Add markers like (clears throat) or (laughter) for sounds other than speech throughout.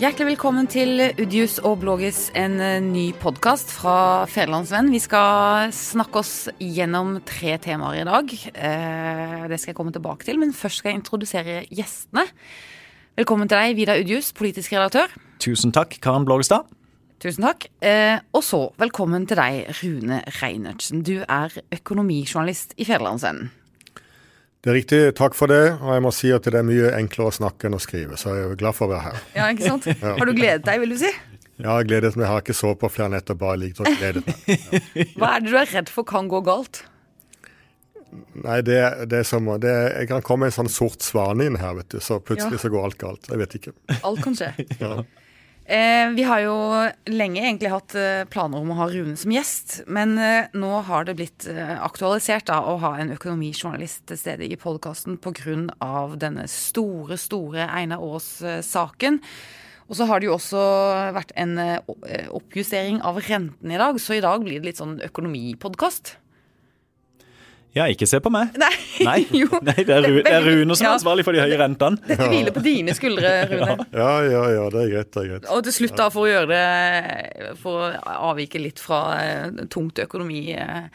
Hjertelig velkommen til Udius og Blågis, en eh, ny podkast fra Federlandsvenn. Vi skal snakke oss gjennom tre temaer i dag. Eh, det skal jeg komme tilbake til, men først skal jeg introdusere gjestene. Velkommen til deg, Vidar Udius, politisk redaktør. Tusen takk, Karen Blågestad. Tusen takk. Eh, og så velkommen til deg, Rune Reinertsen. Du er økonomijournalist i Federlandsvennen. Det er riktig, takk for det. Og jeg må si at det er mye enklere å snakke enn å skrive, så jeg er glad for å være her. Ja, ikke sant? (laughs) Har du gledet deg, vil du si? Ja, jeg gledet meg. Jeg har ikke sovet på flere netter, bare ligget og gledet meg. (laughs) Hva er det du er redd for kan gå galt? Nei, det, det er som det, Jeg kan komme en sånn sort svane inn her, vet du, så plutselig Ja. så går alt galt. Jeg vet ikke. Alt kan skje. Ja. Eh, vi har jo lenge egentlig hatt eh, planer om å ha Rune som gjest, men eh, nå har det blitt eh, aktualisert da, å ha en økonomijournalist til stede i podkasten pga. denne store, store Einar Aas-saken. Og så har det jo også vært en opp- oppjustering av renten i dag, så i dag blir det litt sånn økonomipodkast. Ja, ikke se på meg. Nei, (laughs) Nei, jo. (laughs) Nei det, er, Ru- det er Rune som er ansvarlig for de høye rentene. Dette hviler på dine skuldre, (laughs) Rune. ja, ja, ja, det er greit. det er greit. Og til slutt, da, for å gjøre det For å avvike litt fra eh, tungt økonomi eh,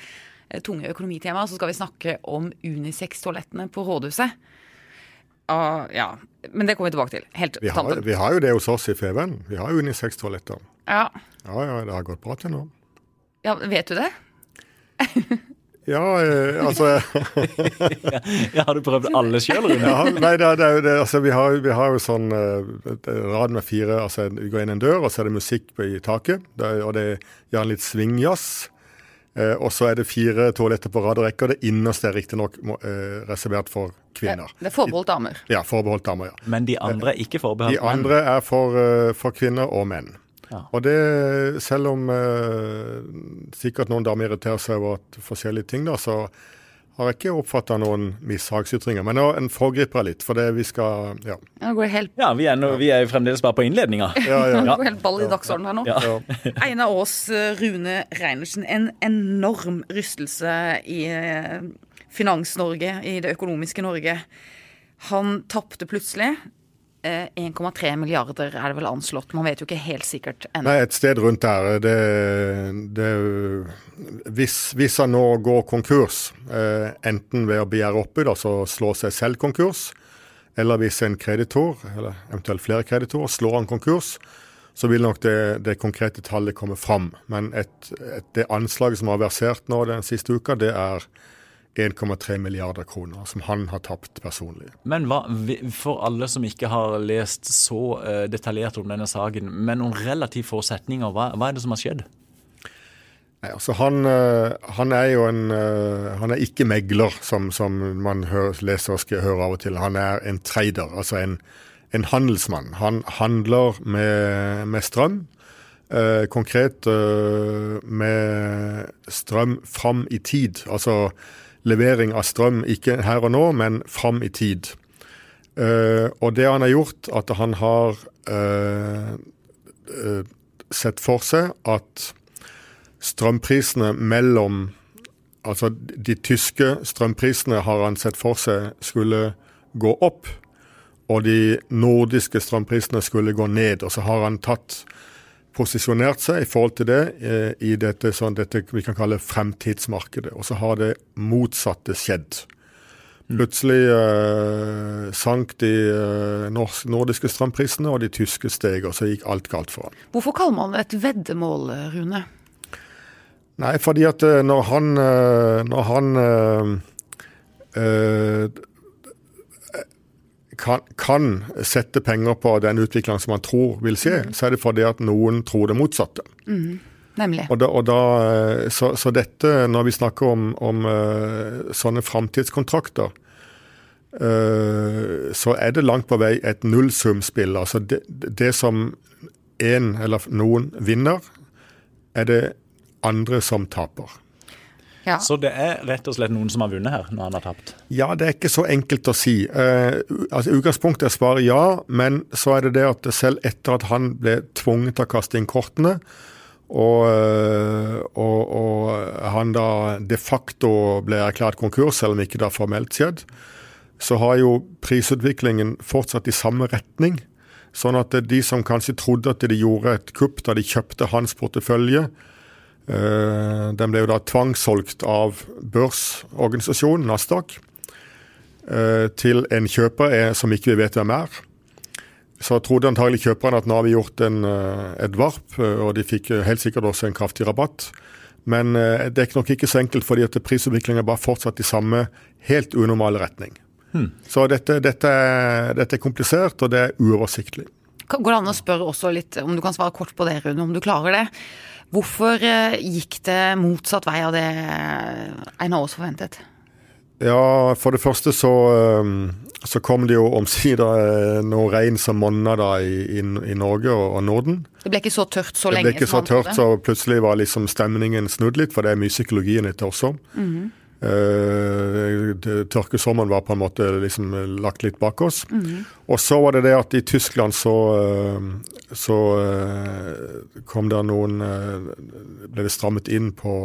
tunge økonomitemaer, så skal vi snakke om Unisex-toalettene på rådhuset. Uh, ja, men det kommer vi tilbake til. Helt Vi har, vi har jo det hos oss i Feven. Vi har jo unisex-toaletter. Ja. Ja, ja, det har gått bra til nå. ja, vet du det? Ja, eh, altså (laughs) Ja, har du prøvd alle sjøl, Rune? ja, Nei, det, det det. Altså, vi, har, vi har jo sånn eh, rad med fire altså Vi går inn en dør, og så er det musikk på, i taket. Det er, og det er gjerne litt swingjazz. Eh, og så er det fire toaletter på rad og rekke, og det innerste er riktignok eh, reservert for kvinner. Det er forbeholdt damer. Ja, forbeholdt damer, ja. Men de andre er ikke forbeholdt De andre er for, eh, for kvinner og menn. Ja. Og det, selv om eh, sikkert noen damer irriterer seg over at forskjellige ting, da, så har jeg ikke oppfatta noen mishagsytringer. Men nå en foregriper jeg litt, for det vi skal Ja. Ja, går helt, Ja, vi er, no, vi er jo fremdeles bare på innledninga. ja, ja. (laughs) ja. går helt ball i dagsordenen her nå. Ja. ja. Einar Aas, eh, Rune Reinertsen. En enorm rystelse i eh, Finans-Norge, i det økonomiske Norge. Han tapte plutselig. Eh, 1,3 milliarder er det vel anslått. Man vet jo ikke helt sikkert ennå. Nei, et sted rundt der. Det, det, hvis, hvis han nå går konkurs, eh, enten ved å begjære oppbud, altså slå seg selv konkurs, eller hvis en kreditor, eller eventuelt flere kreditorer, slår han konkurs, så vil nok det, det konkrete tallet komme fram. Men et, et, det anslaget som har versert nå den siste uka, det er 1,3 milliarder kroner, som han har tapt personlig. Men hva, for alle som ikke har lest så eh, detaljert om denne saken, med noen relativt få setninger, hva, hva er det som har skjedd? Nei, altså han, eh, han er jo en eh, Han er ikke megler, som, som man hører, leser og skal høre av og til. Han er en trader, altså en, en handelsmann. Han handler med, med strøm. eh, konkret eh, med strøm fram i tid. Altså levering av strøm ikke her og nå, men fram i tid. Uh, og det han har gjort, at han har uh, uh, sett for seg at strømprisene mellom Altså de tyske strømprisene har han sett for seg skulle gå opp, og de nordiske strømprisene skulle gå ned. Og så har han tatt posisjonert seg i forhold til det eh, i dette, sånn, dette vi kan kalle fremtidsmarkedet. Og så har det motsatte skjedd. Plutselig eh, sank de eh, nordiske strømprisene, og de tyske steg, og så gikk alt galt for ham. Hvorfor kaller man det et veddemål, Rune? Nei, fordi at eh, når han, eh, når han eh, eh, kan, kan sette penger på den utviklingen som man tror vil skje, så er det fordi at noen tror det motsatte. Nemlig. Og da, og da, eh, så, så dette, når vi snakker om, om eh, sånne framtidskontrakter, eh, så er det langt på vei et nullsumspill. Altså det, det som en eller noen vinner, er det andre som taper. Ja. Så det er rett og slett noen som har vunnet her, når han har tapt? Ja, det er ikke så enkelt å si. Eh, altså Utgangspunktet er svaret ja, men så er det det at selv etter at han ble tvunget til å kaste inn kortene, og, eh, og, og han da de facto ble erklært konkurs, selv om ikke det har formelt skjedd, så har jo prisutviklingen fortsatt i samme retning. Sånn at de som kanskje trodde at de gjorde et kupp da de kjøpte hans portefølje, den ble jo da tvangssolgt av børsorganisasjonen Nasdaq eh, til en kjøper som ikke vi vet hvem er. Så trodde antagelig kjøperen at nå har vi gjort en, et varp, og de fikk helt sikkert også en kraftig rabatt. Men det er nok ikke så enkelt, fordi at prisutviklingen bare fortsatt i samme helt unormale retning. Hmm. Så dette, dette, dette, er komplisert, og det er uoversiktlig. Går det an å spørre også litt, om du kan svare kort på det, Rune, om du klarer det. Hvorfor eh, gikk det motsatt vei av det Einar Aas forventet? Ja, for det første så, eh, så kom det jo omsider eh, noe regn som monna da i, i, Norge og, og, Norden. Det ble ikke så tørt så lenge? Det ble ikke så tørt, så plutselig var liksom stemningen snudd litt, for det er mye psykologi etter også. Mm -hmm. Uh, Tørkesommeren var på en måte liksom lagt litt bak oss. Mm. Og så var det det at i Tyskland så, uh, så kom det noen Ble det strammet inn på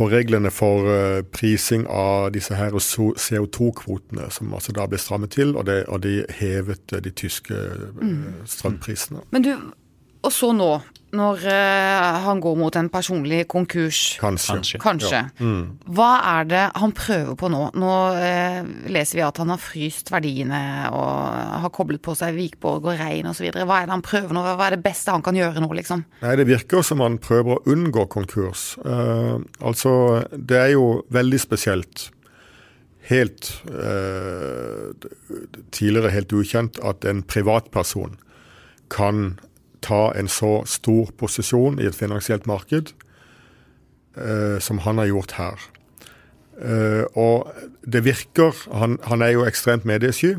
på reglene for prising av disse her CO2-kvotene, som altså da ble strammet til, og, det, og de hevet de tyske mm. strømprisene. Men du, og så nå, når uh, han går mot en personlig konkurs Kanskje. Kanskje. Ja. Mm. Hva er det han prøver på nå? Nå uh, leser vi at han har fryst verdiene og har koblet på seg Vikborg og Rein osv. Hva er det han prøver nå? Hva er det beste han kan gjøre nå, liksom? Nei, Det virker som han prøver å unngå konkurs. Uh, altså, det er jo veldig spesielt. Helt Tidligere helt ukjent at en privatperson kan ta en så stor posisjon i et finansielt marked eh, som han har gjort her. Eh, og det virker Han, han er jo ekstremt mediesky.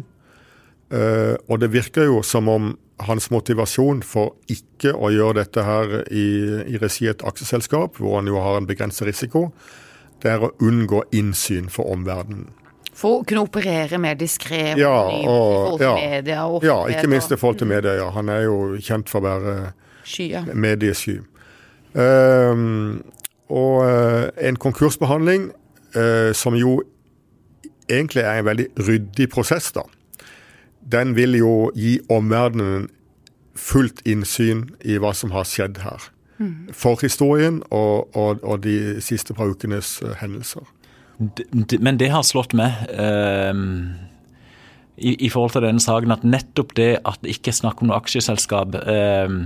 Eh, og det virker jo som om hans motivasjon for ikke å gjøre dette her i, i regi et aksjeselskap, hvor han jo har en begrenset risiko, det er å unngå innsyn for omverdenen. For å kunne operere mer diskré ja, til ja, media? Og ja, ikke minst i forhold til media. Ja. Han er jo kjent for å være Sky, mediesky. Um, og uh, en konkursbehandling uh, som jo egentlig er en veldig ryddig prosess, da. Den vil jo gi omverdenen fullt innsyn i hva som har skjedd her. Mm. Forhistorien og, og, og de siste par ukenes uh, hendelser. Men det har slått meg eh, i, i, forhold til denne saken, at nettopp det at det ikke er snakk om noe aksjeselskap eh,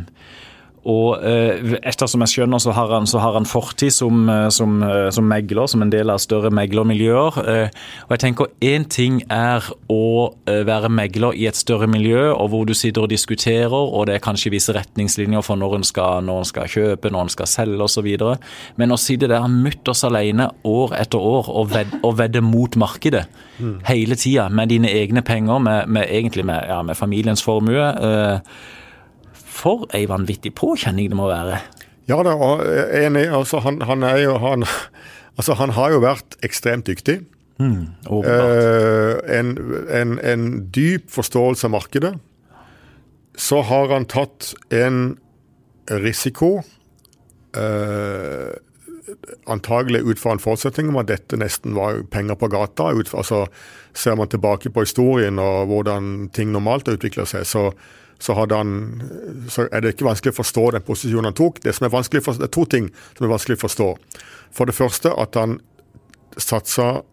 og eh, ettersom jeg skjønner, så har han, så har han fortid som, eh, som, eh, som, megler, som en del av større meglermiljøer. Og jeg tenker Én ting er å være megler i et større miljø, og hvor du sitter og diskuterer, og det er kanskje visse retningslinjer for når en skal, når en skal kjøpe, når en skal selge osv. Men å sitte der mutters alene år etter år og vedde, og vedde mot markedet mm. hele tida med dine egne penger, med, med egentlig med, ja, med familiens formue. Eh, for ei vanvittig påkjenning det må være. Ja da, og enig. Altså, han, han, jo, han, altså, han har jo vært ekstremt dyktig. Mm, eh, en, en, en, dyp forståelse av markedet. Så har han tatt en risiko, eh, antagelig ut fra en forutsetning om at dette nesten var penger på gata. Ut, altså, ser man tilbake på historien og hvordan ting normalt har utvikla seg, så så, han, så, er det ikke vanskelig å forstå den posisjonen han tok. Det, som er for, det er to ting som er vanskelig å forstå. For det første at han satsa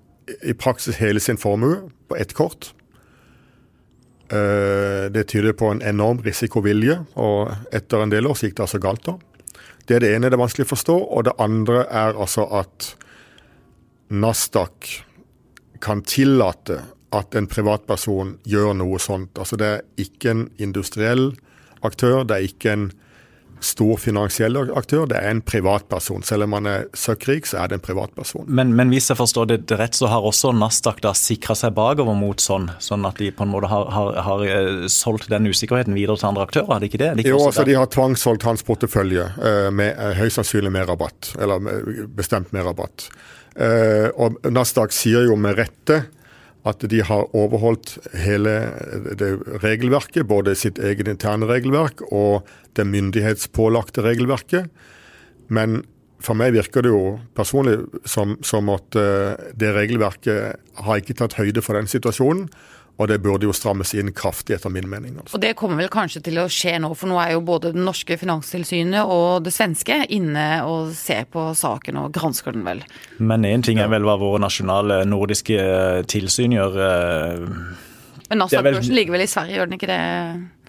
i praksis hele sin formue på ett kort. Eh, det tyder på en enorm risikovilje, og etter en del år så gikk det altså galt. da. Det er det ene det er vanskelig å forstå. Og det andre er altså at Nasdaq kan tillate at en privatperson gjør noe sånt. Altså Det er ikke en industriell aktør, det er ikke en stor finansiell aktør, det er en privatperson. Selv om man er søkkrik, så er det en privatperson. Men, men, hvis jeg forstår det rett, så har også Nasdaq da sikra seg bakover mot sånn, sånn at de på en måte har, har, har eh, solgt den usikkerheten videre til andre aktører? Er det ikke det? det ikke jo, altså de har tvangssolgt hans portefølje, uh, med uh, høyst sannsynlig med rabatt. Eller bestemt med rabatt. Og Nasdaq sier jo med rette at de har overholdt hele regelverket, både sitt eget interne regelverk og det myndighetspålagte regelverket. Men for meg virker det jo personlig som, som at uh, det regelverket har ikke tatt høyde for den situasjonen. Og det burde jo strammes inn kraftig, etter min mening. Altså. Og det kommer vel kanskje til å skje nå, for nå er jo både det norske finanstilsynet og det svenske inne og ser på saken og gransker den vel. Men én ting er vel hva våre nasjonale nordiske eh, tilsyn gjør. eh, Men Nasdaq-børsen ligger vel i Sverige, gjør den ikke det?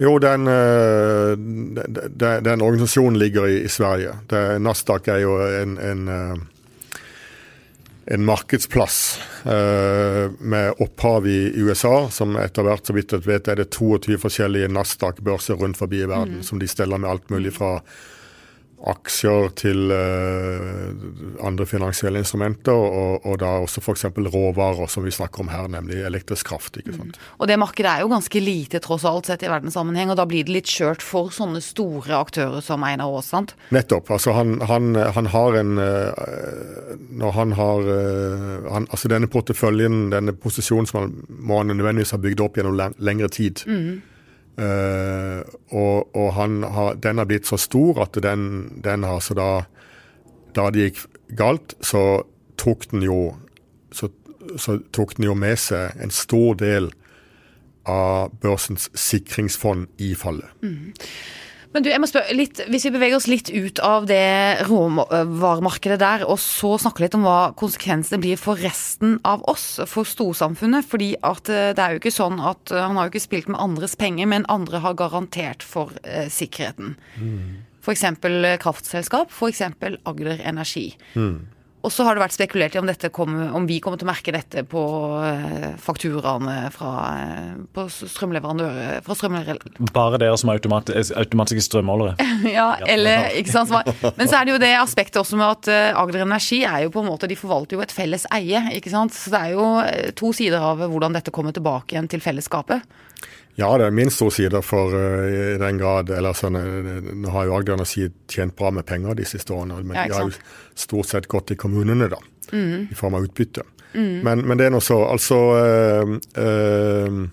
Jo, den, øh, den, den, den organisasjonen ligger i, i Sverige. Det, Nasdaq er jo en, en, en markedsplass eh, med opphav i USA, som etter hvert, så vidt jeg vet, er det 22 forskjellige Nasdaq-børser rundt forbi i verden, som de steller med alt mulig fra aksjer til øh, andre finansielle instrumenter, og, og da også f.eks. råvarer, som vi snakker om her, nemlig elektrisk kraft. ikke sant? Og det markedet er jo ganske lite tross alt sett i verdenssammenheng, og da blir det litt skjørt for sånne store aktører som Einar Aas, sant? Nettopp. altså Han, han, han har en øh, Når han har øh, han, altså Denne porteføljen, denne posisjonen som han må han nødvendigvis ha bygd opp gjennom lengre tid. Eh, og og har, den har blitt så stor at den, den har så da Da det gikk galt, så tok den jo så, så tok den jo med seg en stor del av børsens sikringsfond i fallet. Men du, jeg må spørre litt, Hvis vi beveger oss litt ut av det råvaremarkedet der, og så snakke litt om hva konsekvensene blir for resten av oss, for storsamfunnet. fordi at eh, det er jo ikke sånn at eh, Han har jo ikke spilt med andres penger, men andre har garantert for eh, sikkerheten. F.eks. kraftselskap, f.eks. Agder Energi. Og så har det vært spekulert i om, kommer, om vi kommer til å merke dette på eh, fakturaene fra, eh, på strømleverandører fra strømleverandører. Bare dere som har automat automatiske strømmålere. (laughs) Ja, eller, ikke sant? er- Men så er det jo det aspektet også med at eh, Agder Energi er jo på en måte, de forvalter jo et felles eie. ikke sant? Så det er jo eh, to sider av hvordan dette kommer tilbake igjen til fellesskapet. Ja, det er minst to sider, for uh, i den grad eller sånn, uh, Nå har jo Agder Energi tjent bra med penger de siste årene, men Ja, de har jo stort sett gått til kommunene, da, i form av utbytte. Men, men det er nå så. Altså uh, uh,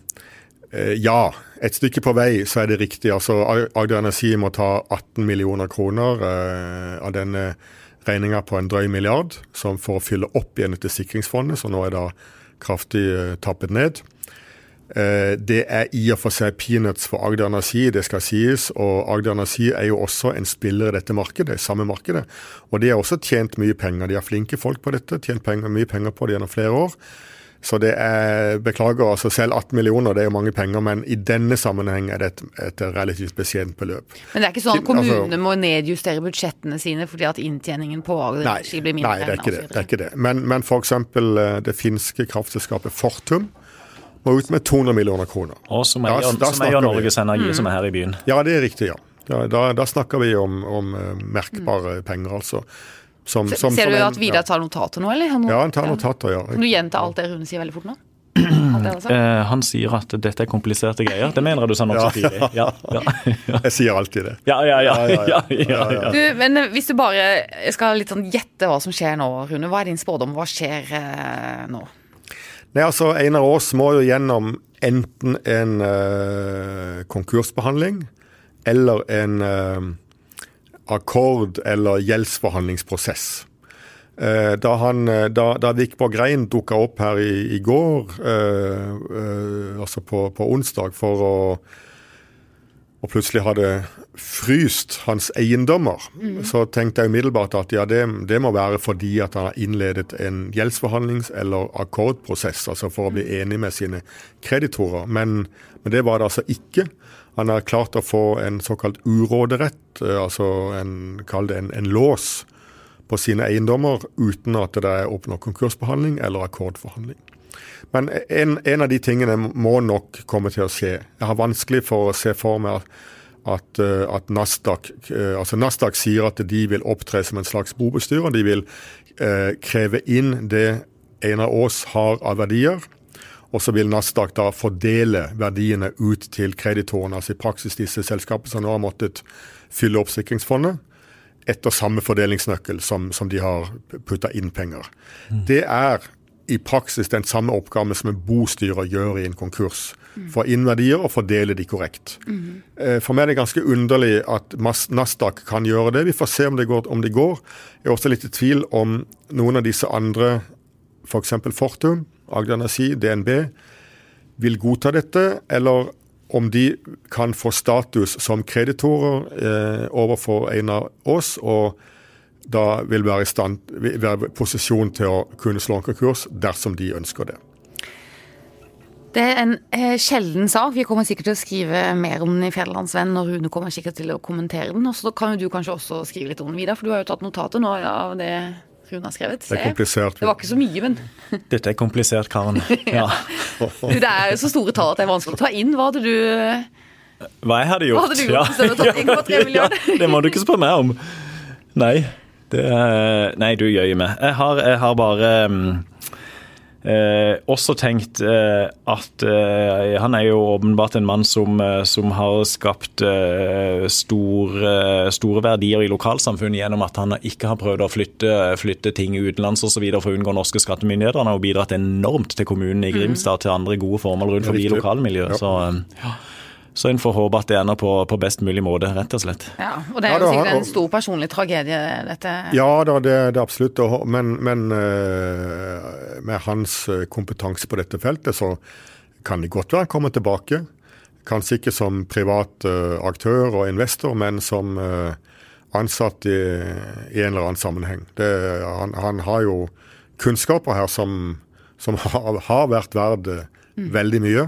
Ja, et stykke på vei så er det riktig. Altså Ag- Agder Energi må ta 18 millioner kroner uh, av denne regninga på en drøy milliard, som for å fylle opp igjen etter sikringsfondet, som nå er da kraftig tappet ned. Eh, Det er i og for seg peanuts for Agder Energi, det skal sies. Og Agder Energi er jo også en spiller i dette markedet, samme markedet. Og de har også tjent mye penger. De har flinke folk på dette, tjent penger, mye penger på det gjennom flere år. Så det er Beklager, altså selv 18 millioner, det er jo mange penger, men i denne sammenheng er det et, et relativt beskjedent beløp. Men det er ikke sånn at Altså- kommunene må nedjustere budsjettene sine fordi at inntjeningen på Agder Energi blir mindre? nei det er ikke det. det, er ikke det. Men, men f.eks. det finske kraftselskapet Fortum må ut med 200 millioner kroner. Og som Da- eier, da som snakker eier vi. Norges Energi, som er her i byen. Ja, det er riktig, ja. Da, da, da snakker vi om, om eh, merkbare penger, altså. Som, som, Ser som du en- at Vidar tar notater nå, eller? Han- Ja, han tar notater, ja. Kan du gjenta alt det Rune sier veldig fort nå? (clears throat) Alt han? Eh, han sier at dette er kompliserte greier. Det mener jeg du sa nokså tidlig. Ja, ja, ja. (laughs) Jeg sier alltid det. Ja, ja, ja. (laughs) Du, men hvis du bare skal litt sånn gjette hva som skjer nå, Rune. Hva er din spådom? Hva skjer eh, nå? Nei, altså, Einar Aas må jo gjennom enten en uh, konkursbehandling eller en uh, akkord- eller gjeldsforhandlingsprosess. Uh, da, han, da, da Vikborg Rein dukka opp her i, i går, altså på, på onsdag, for å og plutselig hadde fryst hans eiendommer, så tenkte jeg umiddelbart at ja, det, det må være fordi at han har innledet en gjeldsforhandlings- eller akkordprosess, altså for å bli enig med sine kreditorer. Men, men det var det altså ikke. Han har klart å få en såkalt uråderett, eh, altså en, kall det en, en lås, på sine eiendommer uten at det er oppnådd konkursbehandling eller akkordforhandling. Men en, en av de tingene må nok komme til å skje. Jeg har vanskelig for å se for meg at, at, eh, Nasdaq, eh, altså Nasdaq sier at de vil opptre som en slags bobestyrer. De vil eh, kreve inn det Einar Aas har av verdier. Og så vil Nasdaq da fordele verdiene ut til kreditorene, altså i praksis disse selskapene som nå har måttet fylle opp sikringsfondet etter samme fordelingsnøkkel som, som de har putta inn penger. Det er i praksis den samme oppgaven som en bostyrer gjør i en konkurs. Få inn verdier og fordele de korrekt. Mm. For meg er det ganske underlig at Nasdaq kan gjøre det. Vi får se om det går. Om det går. Jeg er også litt i tvil om noen av disse andre, f.eks. Fortum, Agder Energi, DNB, vil godta dette, eller om de kan få status som kreditorer eh, overfor en av oss, og da vil være i stand, være i posisjon til å kunne slå en konkurs dersom de ønsker det. Det er en eh, sjelden sak. Vi kommer sikkert til å skrive mer om den i Fjellandsvenn, og Rune kommer sikkert til å kommentere den. Og så kan jo du kanskje også skrive litt om den, Vidar, for du har jo tatt notatet nå av det Rune har skrevet. Det er komplisert. Det var ikke så mye, men (laughs) Dette er komplisert, Karen. (laughs) Ja. du, Det er jo så store tall at det er vanskelig å ta inn. Hva hadde du Hva jeg hadde gjort? Hva hadde du gjort hvis du hadde tatt 1,3 (laughs) milliarder? Ja, det må du ikke spørre meg om. Nei. Det, nei, du gjør meg. Jeg har, jeg har bare um, Eh, også tenkt eh, at eh, han er jo åpenbart en mann som, eh, som har skapt eh, store, store, verdier i lokalsamfunnet gjennom at han ikke har prøvd å flytte, flytte ting utenlands osv. for å unngå norske skattemyndigheter. Han har jo bidratt enormt til kommunen i Grimstad og til andre gode formål rundt forbi lokalmiljøet. Ja. Så ja. Så en får håpe at det ender på, på, best mulig måte, rett og slett. Ja, Og det er jo ja, sikkert en stor personlig tragedie, dette? Ja da, det, det er absolutt. Men, men, eh, med hans eh, kompetanse på dette feltet, så kan det godt være han kommer tilbake. Kanskje ikke som privat uh, aktør og investor, men som ansatt i, i, en eller annen sammenheng. Det, han, han, har jo kunnskaper her som, som (laughs) har, har, vært verdt mm. veldig mye.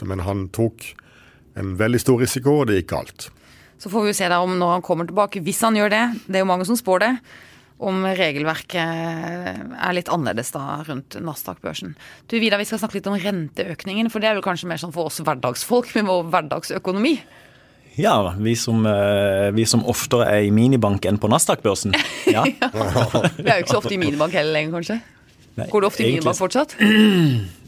Men han tok en veldig stor risiko, og det gikk galt. Så får vi jo se da om når han kommer tilbake, hvis han gjør det, det er jo mange som spår det, om regelverket er litt annerledes da rundt Nasdaq-børsen. Du Vidar, vi skal snakke litt om renteøkningen, for det er vel kanskje mer sånn for oss hverdagsfolk med vår hverdagsøkonomi? Ja, vi som, eh, vi som oftere er i minibank enn på Nasdaq-børsen. (laughs) Ja. ja. Vi er jo ikke så ofte i minibank heller lenger, kanskje? Nei, Går du ofte i minibank fortsatt? (clears throat)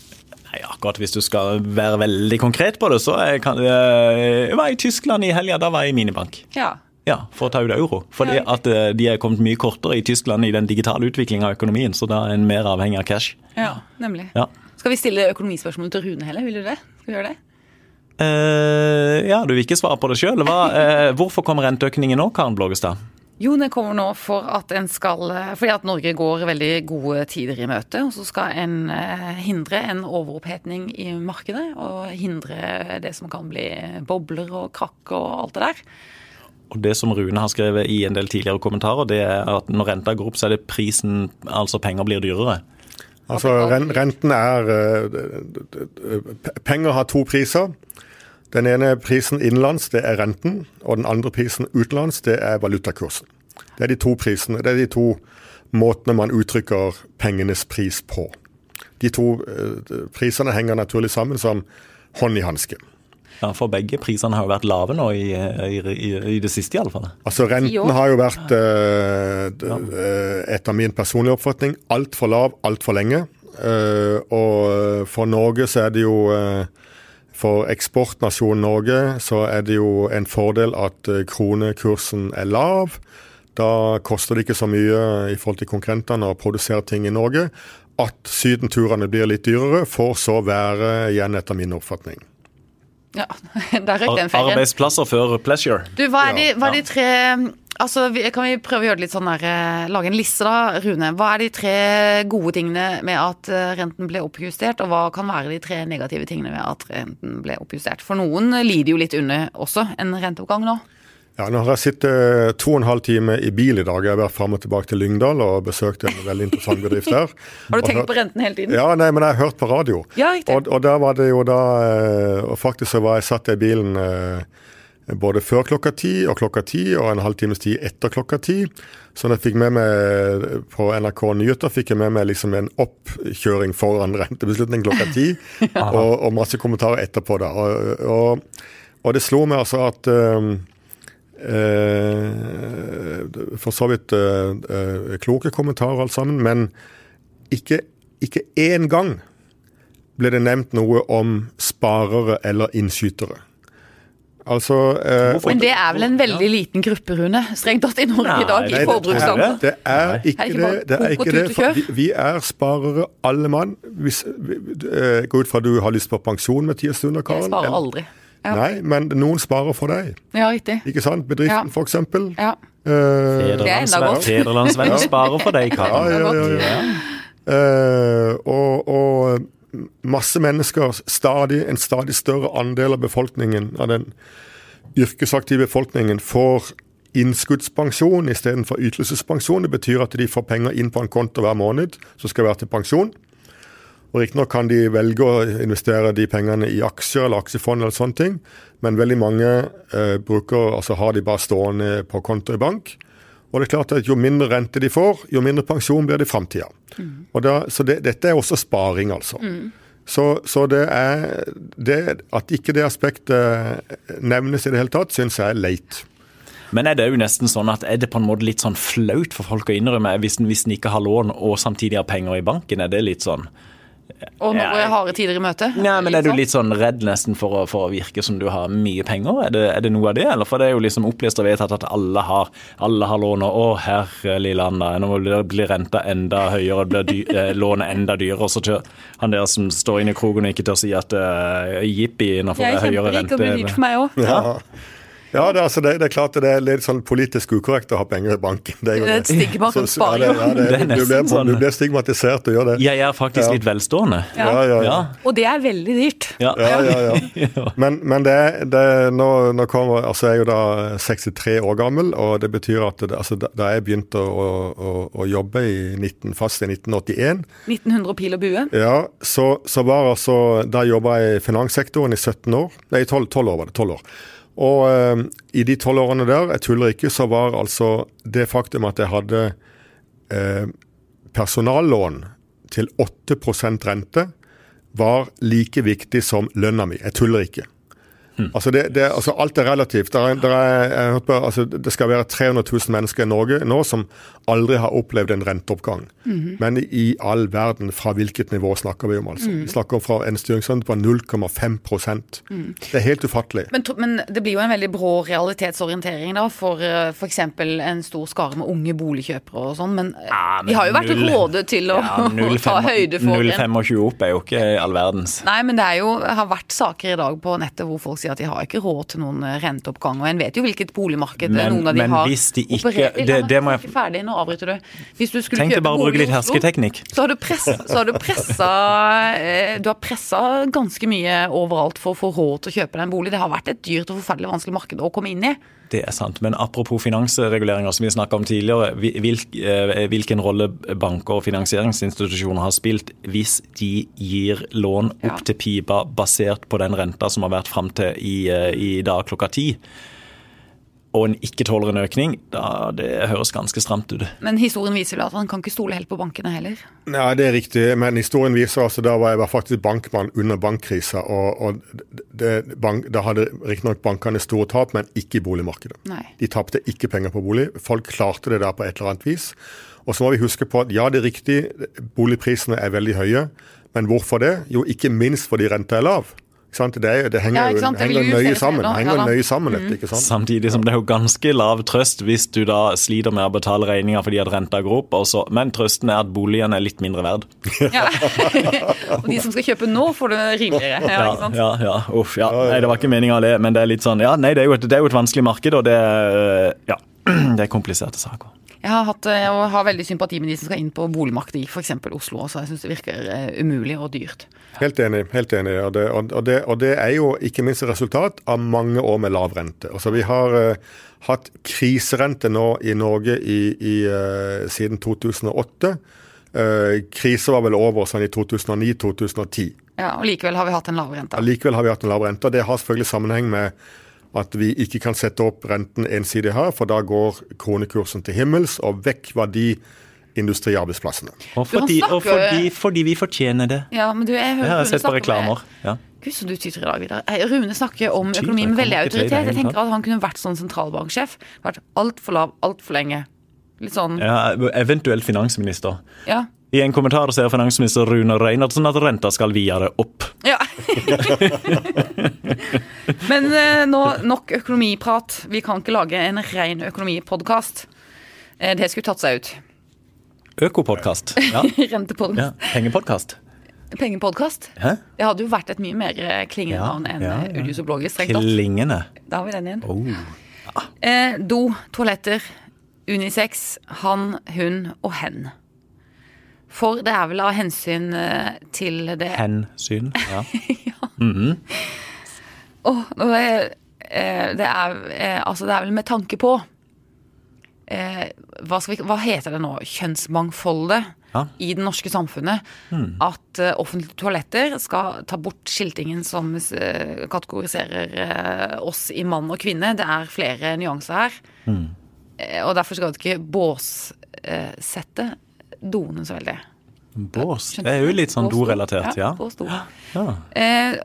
Nei, akkurat Hvis du skal være veldig konkret på det, så jeg, kan, jeg var i Tyskland i helga. Da var jeg i minibank. Ja. Ja, For å ta ut euro. Fordi ja. at eh, de er kommet mye kortere i Tyskland i den digitale utviklingen av økonomien, så da er en mer avhengig av cash. Ja, nemlig. Ja. Skal vi stille økonomispørsmål til Rune heller? Vil du det? Skal vi gjøre det? Uh, ja, du vil ikke svare på det sjøl. Uh, hvorfor kommer renteøkningen nå, Karen Blågestad? Jo, den kommer nå for at en skal Fordi at Norge går veldig gode tider i møte. Og så skal en eh, hindre en overopphetning i markedet. Og hindre det som kan bli bobler og krakk og alt det der. Og Det som Rune har skrevet i en del tidligere kommentarer, det er at når renta går opp, så er det prisen, altså penger blir dyrere. Altså renten er eh, Penger har to priser. Den ene prisen innenlands, det er renten. Og den andre prisen utenlands, det er valutakursen. Det er de to prisene, det er de to måtene man uttrykker pengenes pris på. De to uh, prisene henger naturlig sammen som hånd i hanske. Ja, For begge prisene har jo vært lave nå i, i, i, i det siste, iallfall. Altså, renten har jo vært, uh, etter min personlige oppfatning, altfor lav altfor lenge. Uh, og for Norge så er det jo for eksportnasjonen Norge så er det jo en fordel at eh, kronekursen er lav. Da koster det ikke så mye i forhold til konkurrentene å produsere ting i Norge. At sydenturene blir litt dyrere, får så være igjen etter min oppfatning. Ja, (laughs) der røyk den ferien. Arbeidsplasser før pleasure. Du, hva er de, hva er de tre Altså, Kan vi prøve å gjøre det litt sånn der, eh, lage en liste, da, Rune. Hva er de tre gode tingene med at eh, renten ble oppjustert, og hva kan være de tre negative tingene med at renten ble oppjustert? For noen lider jo litt under også en renteoppgang nå. Ja, Nå har jeg sittet to og en halv time i bil i dag. Jeg har vært fram og tilbake til Lyngdal og besøkt en veldig interessant bedrift der. (laughs) har du tenkt på renten hele tiden? Ja, nei, men jeg har hørt på radio. Ja. Og, og der var det jo da eh, Og faktisk så var jeg satt i bilen både før klokka ti og klokka ti, og en halvtimes tid etter klokka ti. Så jeg fikk med meg på NRK Nyheter fikk jeg med meg liksom en oppkjøring foran (laughs) rentebeslutning klokka ti, (laughs) og, og, masse kommentarer etterpå. da. Og, og, det slo meg altså at uh, For så vidt uh, kloke kommentarer alt sammen, men ikke, ikke én gang ble det nevnt noe om sparere eller innskytere. Altså eh, Men det er vel en veldig liten gruppe, Rune, strengt tatt i Norge i dag, Nei, i Nei, det, forbruksland. det er ikke det det. er ikke det for vi, vi er sparere, alle mann. Hvis, eh, Gå ut fra at du har lyst på pensjon med tida stunder, Karen. Jeg sparer eller- aldri. Ja, Nei, men noen sparer for deg. ja riktig. Ikke sant? Bedriften, Ja. for eksempel. Ja. Eh. Federlandsvenn sparer for deg, ja, Karen. ja, ja, ja. Eh, og, og masse mennesker, stadig, en stadig større andel av befolkningen, av den yrkesaktive befolkningen, får innskuddspensjon istedenfor ytelsespensjon. Det betyr at de får penger inn på en konto hver måned som skal være til pensjon. Og Riktignok kan de velge å investere de pengene i aksjer eller aksjefond, eller sånne ting, men veldig mange eh, bruker, altså har de bare stående på konto i bank. Og det er klart at Jo mindre rente de får, jo mindre pensjon blir det i framtida. Så det, dette er også sparing, altså. Så, så det er det, At ikke det aspektet nevnes i det hele tatt, syns jeg er leit. Men er det jo nesten sånn at er det på en måte litt sånn flaut for folk å innrømme hvis en, hvis en ikke har lån og samtidig har penger i banken? Er det litt sånn Og går Ja. jeg harde tider i møte. Nei, men er du litt sånn redd nesten for å, for å virke som du har mye penger? Er det, er det noe av det? Eller for det er jo liksom opplest og vedtatt at alle har, alle har lån, og å herre lille Anna, nå blir renta enda høyere, blir dy, (laughs) eh, lånet enda dyrere. Og så tør han der som står inne i kroken og ikke tør si at uh, jippi, nå får Jeg jeg er høyere kjemperik, og blir dyrt for meg òg. Ja, ja det, altså, det, det er klart det er litt sånn politisk ukorrekt å ha penger i banken. Det er jo Det er et stigma Så- rundt ja, sparing. det, ja, det, Det er du, blir, sånn. du blir stigmatisert og gjør det. Jeg er faktisk Ja. litt velstående. Ja. Ja, ja, ja. Ja. Og det er veldig dyrt. Ja. Ja, ja, (laughs) ja. Men, men det, det nå, nå kommer, altså jeg er jo da 63 år gammel, og det betyr at det, altså da jeg begynte å, å, å jobbe i 19, fast i 1981, 1900 pil og bue. ja, så, så var altså Da jobba jeg i finanssektoren i 17 år. Nei, 12, 12 år var det. 12 år. Og eh, i de tolv årene der, jeg tuller ikke, så var altså det faktum at jeg hadde eh, personallån til 8% rente, var like viktig som lønna mi. Jeg tuller ikke. Altså, det, det, altså Alt er relativt. Der er, der er, jeg hørte på, altså det skal være 300 000 mennesker i Norge nå som aldri har opplevd en renteoppgang. Men i all verden, fra hvilket nivå snakker vi om? altså? Vi snakker om fra en styringsrente på 0,5 mm. Det er helt ufattelig. Men, men det blir jo en veldig brå realitetsorientering da, for f.eks. en stor skare med unge boligkjøpere og sånn. Men, eh, Ja, men vi har jo vært råde rådet til å Ja, (laughs) ta høyde for 0,25 opp er jo ikke all verdens. Nei, men det er jo, har vært saker i dag på nettet hvor folk sier at de har ikke råd til noen eh, renteoppgang. Og en vet jo hvilket boligmarked Men- noen av de men har hvis de ikke- operert i. det- det må jeg- ferdig, nå avbryter du. Hvis du skulle Tenk deg kjøpe bare å bruke litt hersketeknikk. Så har du, pressa, har du pressa eh, Du har pressa ganske mye overalt for å få råd til å kjøpe deg en bolig. Det har vært et dyrt og forferdelig vanskelig marked å komme inn i. Det er sant. Men apropos finansreguleringer, som vi snakka om tidligere. Eh, hvilken rolle banker og finansieringsinstitusjoner har spilt hvis de gir lån opp til pipa basert på den renta som har vært fram til i, eh, i dag klokka ti, og en ikke tåler en økning, da det høres ganske stramt ut. Men historien viser jo at han kan ikke stole helt på bankene heller. Nei, det er riktig, men historien viser altså da var jeg var faktisk bankmann under bankkrisa. Og, og det, bank, da hadde riktignok bankene store tap, men ikke i boligmarkedet. Nei. De tapte ikke penger på bolig. Folk klarte det der på et eller annet vis. Og så må vi huske på at ja, det er riktig, boligprisene er veldig høye. Men hvorfor det? Jo, ikke minst fordi renta er lav. Ikke sant? Det, det henger, Ja, ikke jo sant? Det henger jo nøye sammen. Henger Ja nøye sammen dette, ikke sant? Samtidig som det er jo ganske lav trøst hvis du da sliter med å betale regninga fordi at renta går opp, også. men trøsten er at boligen er litt mindre verd. Ja. (laughs) og de som skal kjøpe nå, får det rimeligere. Ja, ikke sant? ja, ja, uff, ja. Nei, det var ikke meninga å le, men det er litt sånn Ja, nei, det er jo et, det er jo et vanskelig marked, og det er Ja. (clears throat) Det er kompliserte saker. Jeg har, hatt, eh, jeg har veldig sympati med de som skal inn på boligmarkedet i f.eks. Oslo også. Jeg syns det virker eh, umulig og dyrt. Helt enig. helt enig. Og det, og, det, og det er jo ikke minst resultat av mange år med lav rente. Altså, vi har uh, hatt kriserente nå i Norge i, i, uh, siden 2008. Uh, krise var vel over sånn i 2009-2010. Ja, og Likevel har vi hatt en lav rente. Likevel har vi hatt en lav rente. og Det har selvfølgelig sammenheng med at vi ikke kan sette opp renten ensidig her, for da går kronekursen til himmels, og vekk var de industriarbeidsplassene. Og fordi, og fordi, fordi vi fortjener det. Ja, men du, jeg hører jeg har sett på reklamer. Ja. Gud, så du tyter i dag, Vidar. Rune snakker om økonomi med veldig autoritet. Jeg tenker at han kunne vært sånn sentralbanksjef. Vært altfor lav altfor lenge. Litt sånn Ja, eventuelt finansminister. Ja. I en kommentar sier finansminister Rune Reinardsen at renta skal videre opp. Ja. (laughs) Men eh, nå nok økonomiprat. Vi kan ikke lage en ren økonomipodkast. Eh, det skulle tatt seg ut. Økopodkast. Ja. (laughs) Rentepodkast. ja. Pengepodkast. Pengepodkast. Hæ? Det hadde jo vært et mye mer eh, klingende navn enn ja, ja, tatt. Klingende. Da har vi den igjen. Oh. Eh, do, toaletter, unisex, han, hun og hen. For det er vel av hensyn eh, til det Hensyn. (laughs) Ja. Åh, nå er jeg- eh, det, er, eh, altså det er vel med tanke på eh, hva, skal vi, hva heter det nå? Kjønnsmangfoldet Ja. i det norske samfunnet. At eh, offentlige toaletter skal ta bort skiltingen som kategoriserer oss i mann og kvinne. Det er flere nyanser her. Mm. og derfor skal vi ikke båssette doene så veldig. Bås. Det er jo litt sånn do. dorelatert, ja. bås, do. ja. Eh,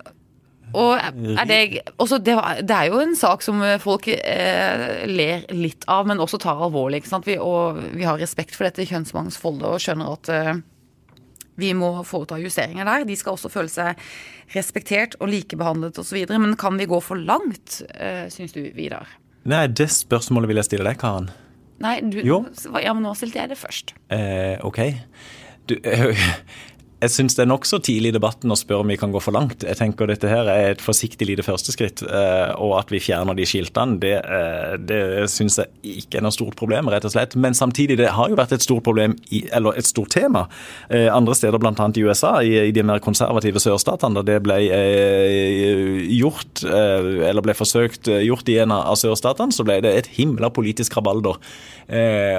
og er det, også det, det er jo en sak som folk eh, ler litt av, men også tar alvorlig. Ikke sant? Vi, og vi har respekt for dette kjønnsmangfoldet og skjønner at eh, vi må foreta justeringer der. De skal også føle seg respektert og likebehandlet osv. Men kan vi gå for langt, eh, syns du, Vidar? Nei, det spørsmålet vil jeg stille deg, Karen. Nei, du, Jo. ja, men nå stilte jeg det først. Eh, ok. Du, (laughs) jeg syns det er nokså tidlig i debatten å spørre om vi kan gå for langt. Jeg tenker dette her er et forsiktig lite førsteskritt, eh, og at vi fjerner de skiltene, det, eh, det syns jeg ikke er noe stort problem, rett og slett. Men samtidig, det har jo vært et stort problem, eller et stort tema, eh, andre steder, bl.a. i USA, i, i de mer konservative sørstatene, da det ble gjort, eller ble forsøkt gjort i en av sørstatene, så ble det et himla politisk rabalder.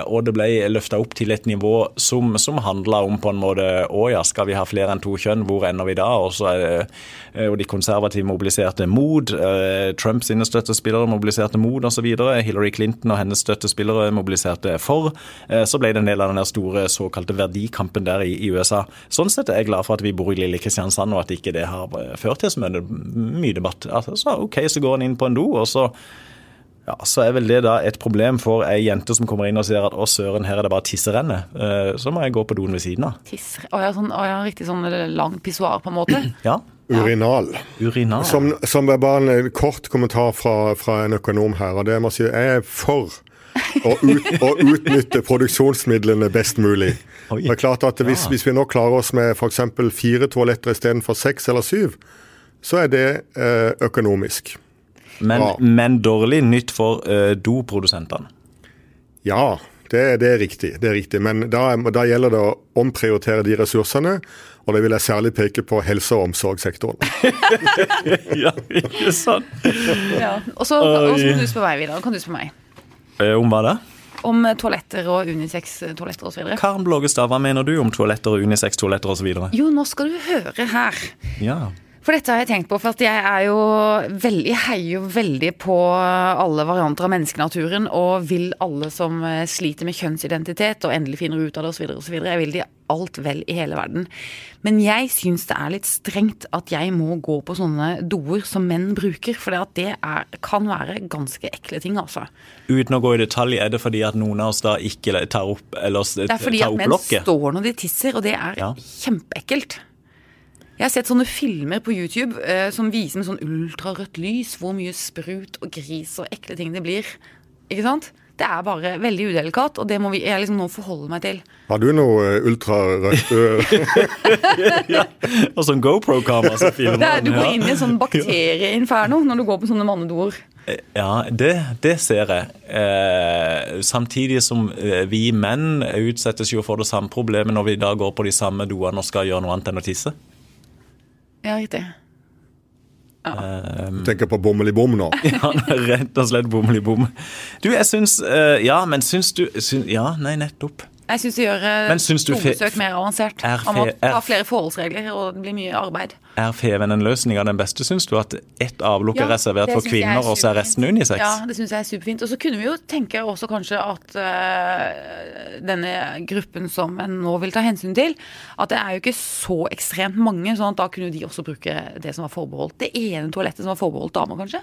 Og det ble løfta opp til et nivå som, som handla om på en måte Å ja, skal vi ha flere enn to kjønn, hvor ender vi da? Det, eh, og de konservative mobiliserte mot. Trumps Trump sine støttespillere mobiliserte mot osv. Hillary Clinton og hennes støttespillere mobiliserte for. Eh, så ble det en del av den store såkalte verdikampen der i, i USA. Sånn sett er jeg glad for at vi bor i lille Kristiansand, og at ikke det har eh, ført til så mye, debatt. Altså, så OK, så går en inn på en do, og så ja, så er vel det da et problem for ei jente som kommer inn og sier at å søren, her er det bare tisserenne. Eh, Så må jeg gå på doen ved siden av. Tisser. Å ja, sånn, å ja, riktig sånn lang pissoar, på en måte. (clears throat) Ja, Urinal. urinal. Som, som er bare en kort kommentar fra, fra en økonom her. og det jeg må si, Jeg er for å, ut, å utnytte produksjonsmidlene best mulig. Oi. Det er klart at hvis, Ja. hvis vi nå klarer oss med f.eks. fire toaletter istedenfor seks eller syv, så er det eh, økonomisk. Men, ja. men dårlig nytt for uh, doprodusentene. Ja, det, det, er riktig, det er riktig. Men da, da gjelder det å omprioritere de ressursene. Og det vil jeg særlig peke på helse- og omsorgssektoren. (laughs) (laughs) ja, ikke sant? Ja. Og så kan du spørre meg, Vidar. Kan du spørre meg? Eh, Om hva da? Om eh, toaletter og unisex-toaletter osv. Karen Blågestad, hva mener du om toaletter og unisex-toaletter osv.? Jo, nå skal du høre her. Ja. For dette har jeg tenkt på, for at jeg er jo veldig, jeg heier jo veldig på alle varianter av menneskenaturen, og vil alle som eh, sliter med kjønnsidentitet og endelig finner ut av det osv., osv. Jeg vil de alt vel i hele verden. Men jeg syns det er litt strengt at jeg må gå på sånne doer som menn bruker, for det, at det er, kan være ganske ekle ting, altså. Uten å gå i detalj, er det fordi at noen av oss da ikke tar opp, eller s- Det er fordi at menn står når de tisser, og det er Ja. kjempeekkelt. Jeg har sett sånne filmer på YouTube eh, som viser med sånn ultrarødt lys hvor mye sprut og gris og ekle ting det blir. Ikke sant? Det er bare veldig udelikat, og det må vi, jeg liksom nå forholde meg til. Har du noe eh, ultrarødt ø- (laughs) Og sånn GoPro-kamera som filmer. Det er, du går inn i en sånn bakterieinferno når du går på sånne mannedoer. Ja, det, det ser jeg. Eh, samtidig som eh, vi menn utsettes jo for det samme problemet når vi da går på de samme doene og skal gjøre noe annet enn å tisse. Ja, riktig. Tenker på bommel i bom nå. (laughs) Ja, rett og slett bommel i bom. Du, jeg syns eh, Ja, men syns du syns, Ja, nei, nettopp. Jeg syns det gjør eh, Men syns du fe- mer avansert. Er Man må er- ha flere forholdsregler, og det blir mye arbeid. Er Feven-løsninga den beste, syns du? At ett avlukk er Ja, reservert for er kvinner, og så er resten unisex? Ja, det syns jeg er superfint. Og så kunne vi jo tenke også kanskje at øh, denne gruppen som en nå vil ta hensyn til, at det er jo ikke så ekstremt mange, sånn at da kunne de også bruke det som var forbeholdt det ene toalettet som var forbeholdt damer, kanskje.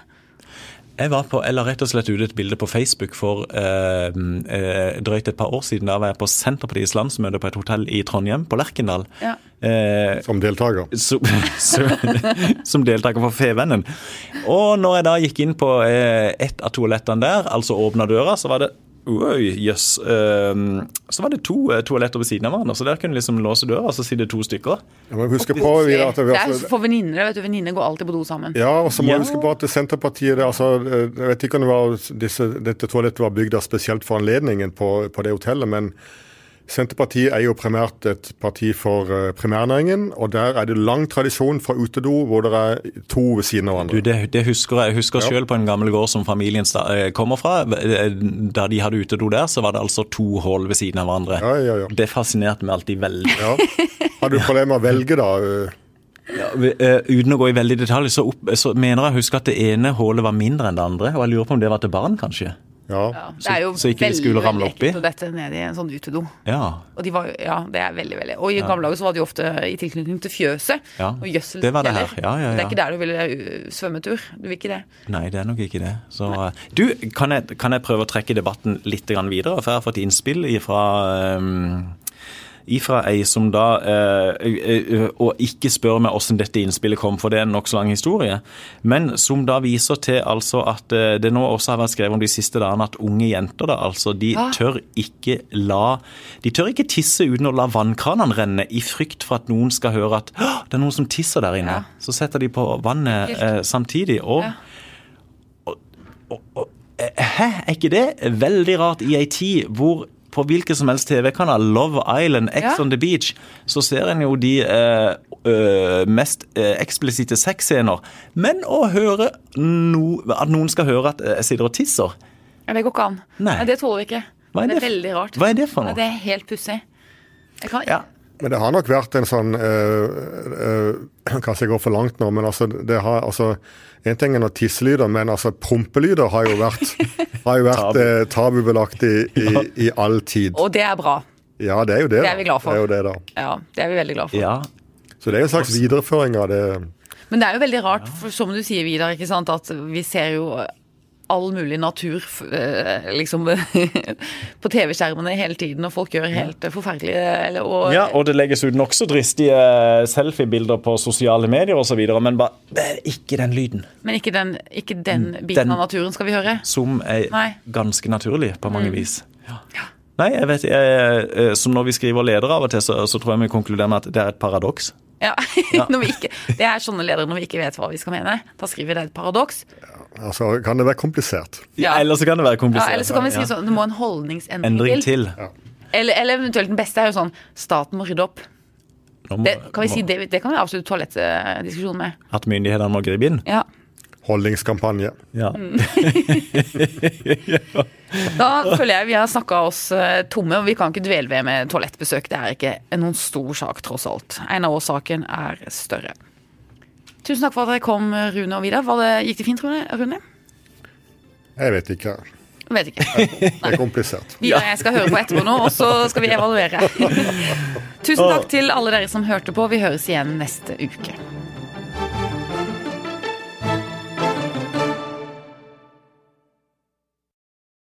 Jeg var på, eller rett og slett ut et bilde på Facebook for eh, eh, drøyt et par år siden. Da var jeg på Senterpartiets landsmøte på et hotell i Trondheim, på Lerkendal. Ja. Eh, Som deltaker. som, (laughs) som, som deltaker for Fevennen. Og når jeg da gikk inn på eh, ett av toalettene der, altså åpna døra, så var det Oi, jøss. Ehm, så var det to uh, toaletter ved siden av hverandre, så der kunne du liksom låse døra, så sitter det to stykker. Ja, men husk på vi, at vi er Det er for venninner. vet du, Venninner går alltid på do sammen. ja, og så må Ja. vi huske på at Senterpartiet det, altså, Jeg vet ikke om det var disse, dette toalettet var bygd spesielt for anledningen på, på det hotellet, men Senterpartiet er jo primært et parti for eh, primærnæringen, og der er det lang tradisjon fra utedo hvor det er to ved siden av Du, hverandre. det, det husker jeg. Jeg husker Ja. selv på en gammel gård som familien eh, kommer fra. Da de hadde utedo der, så var det altså to hull ved siden av hverandre. Ja, ja. Det fascinerte meg alltid veldig. ja. Har du (laughs) problemer med å velge, da? eh? Ja, uten å gå i veldig detalj, så, opp, så mener jeg å huske at det ene hullet var mindre enn det andre. Og jeg lurer på om det var til barn, kanskje. Ja. Ja, det er jo så ikke de skulle ramle veldig oppi? å dette ned i en sånn utedo. Ja. Og de var, ja, det er veldig, veldig. Og i gamle dager så var de ofte i tilknytning til fjøset. Ja, Og gjødsel. det var det her. Ja, ja, Det er ikke der du vil uh, svømmetur. Du vil ikke det. Nei, det er nok ikke det. Så, eh, du, kan jeg, kan jeg prøve å trekke debatten litt videre? For jeg har fått innspill ifra um, ifra ei som da eh, eh, Og ikke spør meg hvordan dette innspillet kom, for det er en nokså lang historie. Men som da viser til altså at eh, det nå også har vært skrevet om de siste dagene at unge jenter da, altså de Hva? tør ikke la De tør ikke tisse uten å la vannkranene renne, i frykt for at noen skal høre at det er noen som tisser der inne. Ja. Så setter de på vannet eh, samtidig. og Ja. Hæ, er ikke det veldig rart i ei tid hvor på hvilken som helst TV-kanal, Love Island, X Ja. on the Beach, så ser en jo de eh, øh, mest eh, eksplisitte sexscener. Men å høre no, at noen skal høre at jeg sitter og tisser Ja, det går ikke an. Nei. det tåler vi ikke. Hva er det det er veldig rart. hva er det for noe? Ja, det er helt pussig. Jeg kan- Ja. Men det har nok vært en sånn øh, øh, Kanskje jeg går for langt nå, men altså, det har, altså En ting er tisselyder, men altså prompelyder har jo vært, (laughs) har jo vært Tabu. eh, tabubelagt i, i, i all tid. Og det er bra. Ja, det er jo det. Det er vi glad for. Det er jo det, da. Ja, det er vi veldig glad for. ja. Så det er jo en slags videreføring av det. Men det er jo veldig rart, for som du sier, Vidar, ikke sant, at vi ser jo all mulig natur eh, liksom (laughs) på TV-skjermene hele tiden, og folk gjør helt eh, forferdelige eller, og, ja, og det legges ut nokså dristige selfiebilder på sosiale medier osv., men bare eh, ikke den lyden. Men ikke den, ikke den biten Mm, Den- av naturen skal vi høre. Som er Nei. ganske naturlig på Mm. mange vis. Nei, jeg vet jeg, eh, Som når vi skriver ledere av og til, så, så tror jeg vi konkluderer med at det er et paradoks. (laughs) Ja, når vi ikke, Det er sånne ledere når vi ikke vet hva vi skal mene. Da skriver vi det et paradoks. Ja, Altså, kan det være komplisert? Ja. Eller så kan det være Ja, komplisert. eller så kan vi si sånn, det må en holdningsendring Endring til. til. Eller, eller eventuelt den beste er jo sånn staten må rydde opp. Må- Det kan vi si, det, det kan vi avslutte toalettdiskusjonen med. At myndighetene må gripe inn. Ja. Holdningskampanje. Ja. Mm. (laughs) Da føler jeg vi har snakka oss eh, tomme, og vi kan ikke dvele ved med toalettbesøk. Det er ikke noen stor sak, tross alt. En av årsaken er større. Tusen takk for at dere kom, Rune og Vidar. Det, gikk det fint, Rune? Rune? Jeg vet ikke. Vet ikke. Det er komplisert. Vi og jeg skal høre på etterpå nå, og så skal vi evaluere. (laughs) Tusen takk til alle dere som hørte på. Vi høres igjen neste uke.